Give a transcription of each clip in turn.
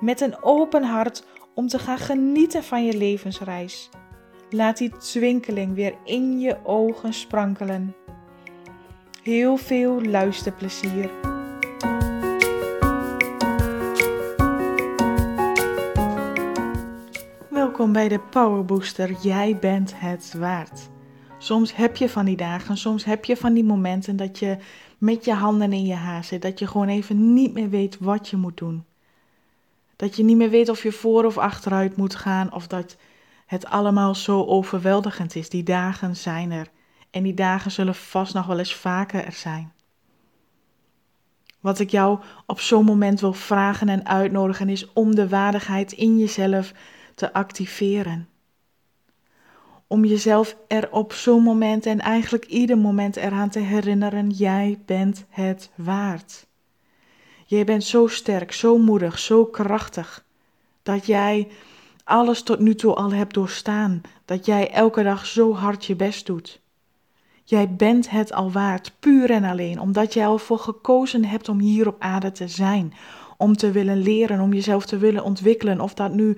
met een open hart om te gaan genieten van je levensreis. Laat die twinkeling weer in je ogen sprankelen. Heel veel luisterplezier. Welkom bij de Power Booster. Jij bent het waard. Soms heb je van die dagen, soms heb je van die momenten dat je met je handen in je haar zit, dat je gewoon even niet meer weet wat je moet doen. Dat je niet meer weet of je voor of achteruit moet gaan of dat het allemaal zo overweldigend is. Die dagen zijn er en die dagen zullen vast nog wel eens vaker er zijn. Wat ik jou op zo'n moment wil vragen en uitnodigen is om de waardigheid in jezelf te activeren. Om jezelf er op zo'n moment en eigenlijk ieder moment eraan te herinneren: jij bent het waard. Jij bent zo sterk, zo moedig, zo krachtig. Dat jij alles tot nu toe al hebt doorstaan. Dat jij elke dag zo hard je best doet. Jij bent het al waard, puur en alleen, omdat jij al voor gekozen hebt om hier op aarde te zijn. Om te willen leren, om jezelf te willen ontwikkelen. Of dat nu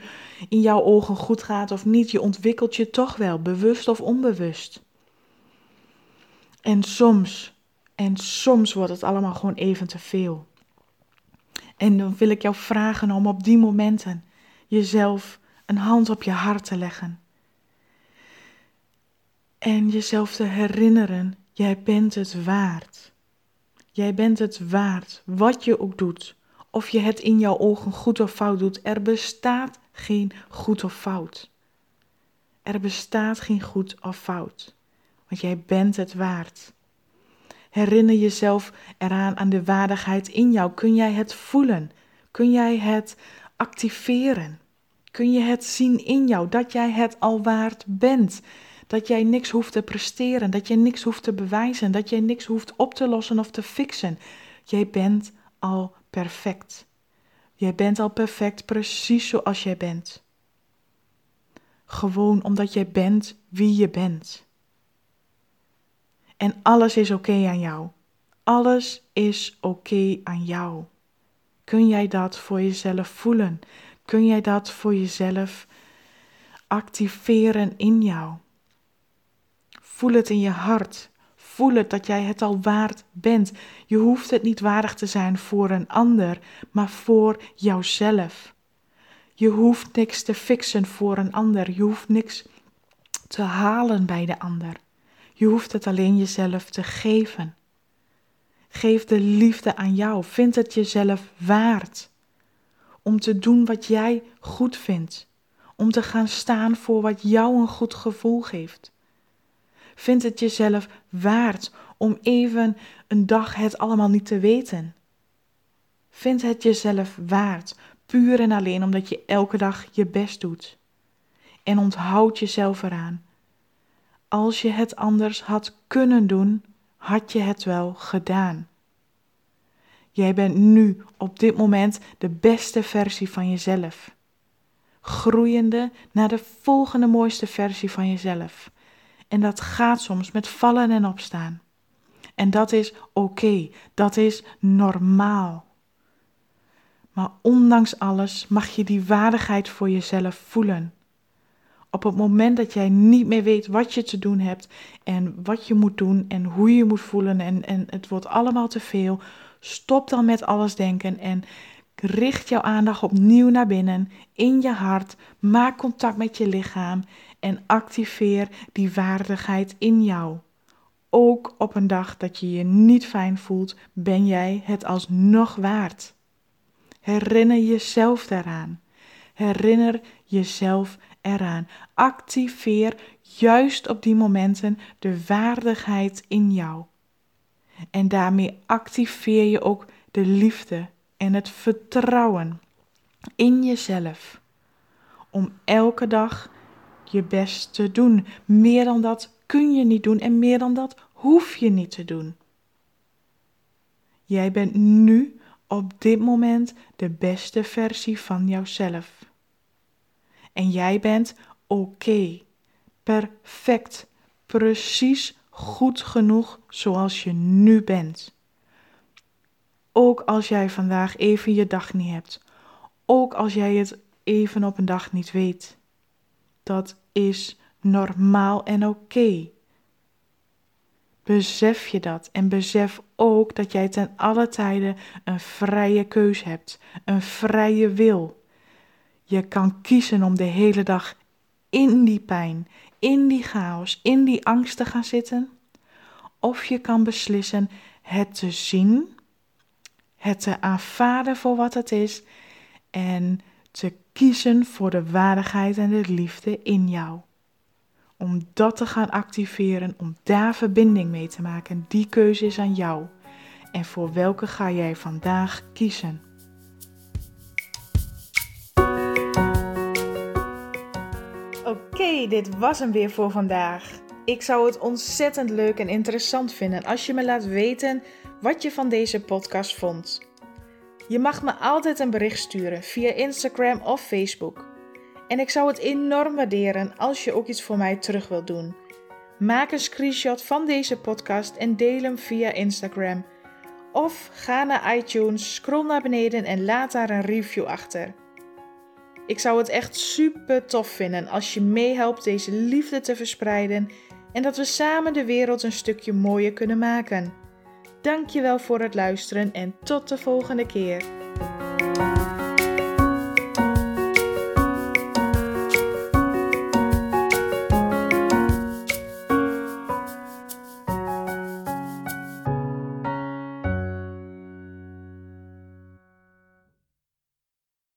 in jouw ogen goed gaat of niet, je ontwikkelt je toch wel, bewust of onbewust. En soms, en soms wordt het allemaal gewoon even te veel. En dan wil ik jou vragen om op die momenten jezelf een hand op je hart te leggen. En jezelf te herinneren, jij bent het waard. Jij bent het waard, wat je ook doet. Of je het in jouw ogen goed of fout doet. Er bestaat geen goed of fout. Er bestaat geen goed of fout. Want jij bent het waard. Herinner jezelf eraan aan de waardigheid in jou. Kun jij het voelen? Kun jij het activeren? Kun je het zien in jou dat jij het al waard bent? Dat jij niks hoeft te presteren, dat je niks hoeft te bewijzen, dat jij niks hoeft op te lossen of te fixen. Jij bent al perfect. Jij bent al perfect precies zoals jij bent. Gewoon omdat jij bent wie je bent. En alles is oké aan jou. Alles is oké aan jou. Kun jij dat voor jezelf voelen? Kun jij dat voor jezelf activeren in jou? Voel het in je hart. Voel het dat jij het al waard bent. Je hoeft het niet waardig te zijn voor een ander, maar voor jouzelf. Je hoeft niks te fixen voor een ander. Je hoeft niks te halen bij de ander. Je hoeft het alleen jezelf te geven. Geef de liefde aan jou. Vind het jezelf waard om te doen wat jij goed vindt. Om te gaan staan voor wat jou een goed gevoel geeft. Vind het jezelf waard om even een dag het allemaal niet te weten. Vind het jezelf waard, puur en alleen omdat je elke dag je best doet. En onthoud jezelf eraan als je het anders had kunnen doen, had je het wel gedaan. Jij bent nu op dit moment de beste versie van jezelf. Groeiende naar de volgende mooiste versie van jezelf. En dat gaat soms met vallen en opstaan. En dat is oké, dat is normaal. Maar ondanks alles mag je die waardigheid voor jezelf voelen. Op het moment dat jij niet meer weet wat je te doen hebt en wat je moet doen en hoe je moet voelen en, en het wordt allemaal te veel, stop dan met alles denken en richt jouw aandacht opnieuw naar binnen, in je hart, maak contact met je lichaam en activeer die waardigheid in jou. Ook op een dag dat je je niet fijn voelt, ben jij het alsnog waard. Herinner jezelf daaraan. Herinner jezelf eraan. Activeer juist op die momenten de waardigheid in jou. En daarmee activeer je ook de liefde en het vertrouwen in jezelf om elke dag je best te doen. Meer dan dat kun je niet doen en meer dan dat hoef je niet te doen. Jij bent nu op dit moment de beste versie van jouzelf. En jij bent oké, perfect, precies goed genoeg zoals je nu bent. Ook als jij vandaag even je dag niet hebt. Ook als jij het even op een dag niet weet. Dat is normaal en oké. Besef je dat en besef ook dat jij ten alle tijden een vrije keus hebt, een vrije wil. Je kan kiezen om de hele dag in die pijn, in die chaos, in die angst te gaan zitten. Of je kan beslissen het te zien, het te aanvaarden voor wat het is en te kiezen voor de waardigheid en de liefde in jou. Om dat te gaan activeren, om daar verbinding mee te maken, die keuze is aan jou. En voor welke ga jij vandaag kiezen? Dit was hem weer voor vandaag. Ik zou het ontzettend leuk en interessant vinden als je me laat weten wat je van deze podcast vond. Je mag me altijd een bericht sturen via Instagram of Facebook. En ik zou het enorm waarderen als je ook iets voor mij terug wilt doen. Maak een screenshot van deze podcast en deel hem via Instagram. Of ga naar iTunes, scroll naar beneden en laat daar een review achter. Ik zou het echt super tof vinden als je meehelpt deze liefde te verspreiden en dat we samen de wereld een stukje mooier kunnen maken. Dankjewel voor het luisteren en tot de volgende keer.